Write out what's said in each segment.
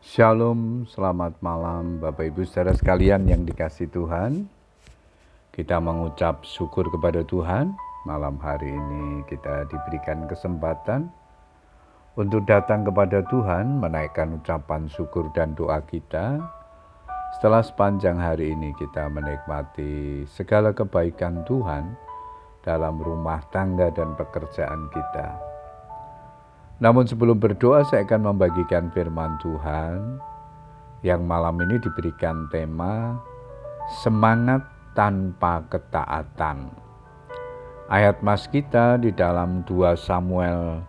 Shalom, selamat malam Bapak Ibu saudara sekalian yang dikasih Tuhan. Kita mengucap syukur kepada Tuhan. Malam hari ini kita diberikan kesempatan untuk datang kepada Tuhan, menaikkan ucapan syukur dan doa kita. Setelah sepanjang hari ini kita menikmati segala kebaikan Tuhan dalam rumah tangga dan pekerjaan kita. Namun sebelum berdoa saya akan membagikan firman Tuhan yang malam ini diberikan tema semangat tanpa ketaatan. Ayat mas kita di dalam 2 Samuel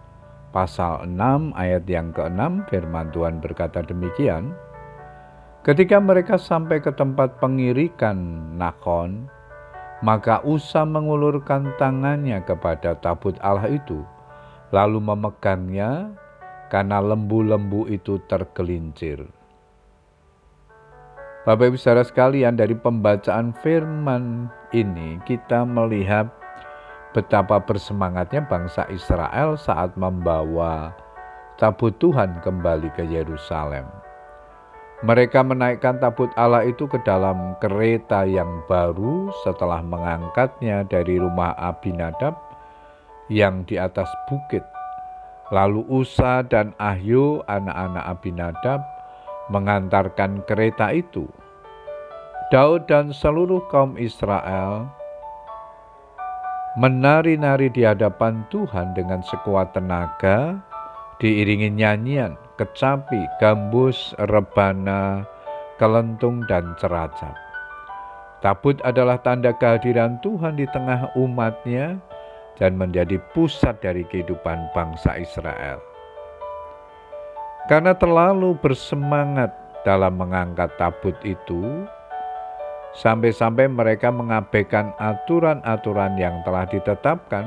pasal 6 ayat yang ke-6 firman Tuhan berkata demikian. Ketika mereka sampai ke tempat pengirikan Nakon, maka Usa mengulurkan tangannya kepada tabut Allah itu lalu memegangnya karena lembu-lembu itu tergelincir. Bapak Ibu saudara sekalian dari pembacaan firman ini kita melihat betapa bersemangatnya bangsa Israel saat membawa tabut Tuhan kembali ke Yerusalem. Mereka menaikkan tabut Allah itu ke dalam kereta yang baru setelah mengangkatnya dari rumah Abinadab yang di atas bukit. Lalu Usa dan Ahyo anak-anak Abinadab mengantarkan kereta itu. Daud dan seluruh kaum Israel menari-nari di hadapan Tuhan dengan sekuat tenaga, diiringi nyanyian, kecapi, gambus, rebana, kelentung, dan ceracap. Tabut adalah tanda kehadiran Tuhan di tengah umatnya dan menjadi pusat dari kehidupan bangsa Israel. Karena terlalu bersemangat dalam mengangkat tabut itu, sampai-sampai mereka mengabaikan aturan-aturan yang telah ditetapkan.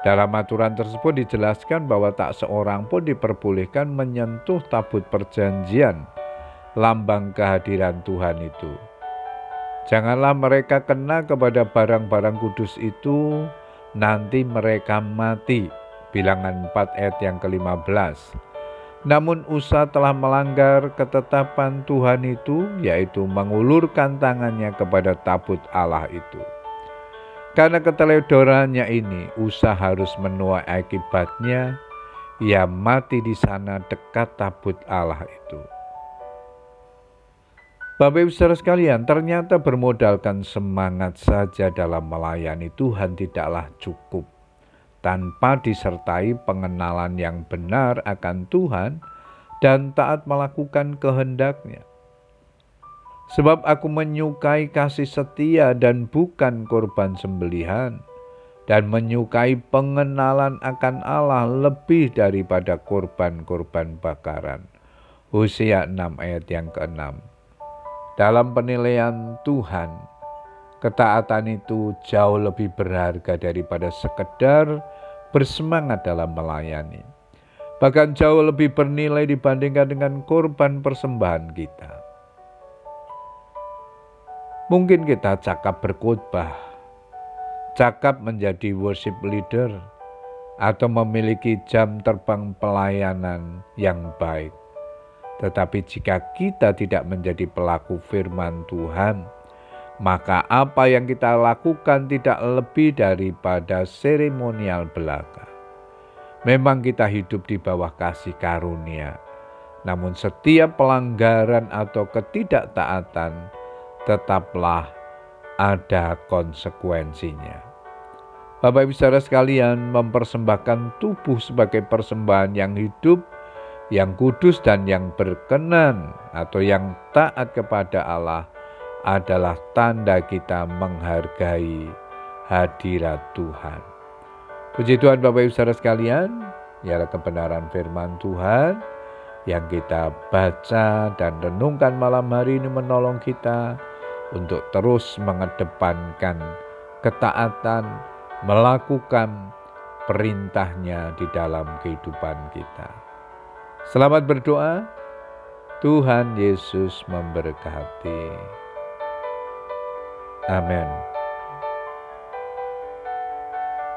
Dalam aturan tersebut dijelaskan bahwa tak seorang pun diperbolehkan menyentuh tabut perjanjian, lambang kehadiran Tuhan itu. Janganlah mereka kena kepada barang-barang kudus itu nanti mereka mati. Bilangan 4 ayat yang ke-15. Namun Usa telah melanggar ketetapan Tuhan itu, yaitu mengulurkan tangannya kepada tabut Allah itu. Karena keteledorannya ini, Usa harus menuai akibatnya. Ia mati di sana dekat tabut Allah itu. Bapak Ibu saudara sekalian, ternyata bermodalkan semangat saja dalam melayani Tuhan tidaklah cukup. Tanpa disertai pengenalan yang benar akan Tuhan dan taat melakukan kehendaknya. Sebab aku menyukai kasih setia dan bukan korban sembelihan, dan menyukai pengenalan akan Allah lebih daripada korban-korban bakaran. Hosea 6 ayat yang ke-6 dalam penilaian Tuhan, ketaatan itu jauh lebih berharga daripada sekedar bersemangat dalam melayani. Bahkan jauh lebih bernilai dibandingkan dengan korban persembahan kita. Mungkin kita cakap berkhotbah, cakap menjadi worship leader, atau memiliki jam terbang pelayanan yang baik. Tetapi jika kita tidak menjadi pelaku firman Tuhan, maka apa yang kita lakukan tidak lebih daripada seremonial belaka. Memang kita hidup di bawah kasih karunia, namun setiap pelanggaran atau ketidaktaatan tetaplah ada konsekuensinya. Bapak Ibu Saudara sekalian, mempersembahkan tubuh sebagai persembahan yang hidup yang kudus dan yang berkenan atau yang taat kepada Allah adalah tanda kita menghargai hadirat Tuhan. Puji Tuhan Bapak Ibu Saudara sekalian, ialah kebenaran firman Tuhan yang kita baca dan renungkan malam hari ini menolong kita untuk terus mengedepankan ketaatan, melakukan perintahnya di dalam kehidupan kita. Selamat berdoa. Tuhan Yesus memberkati. Amin.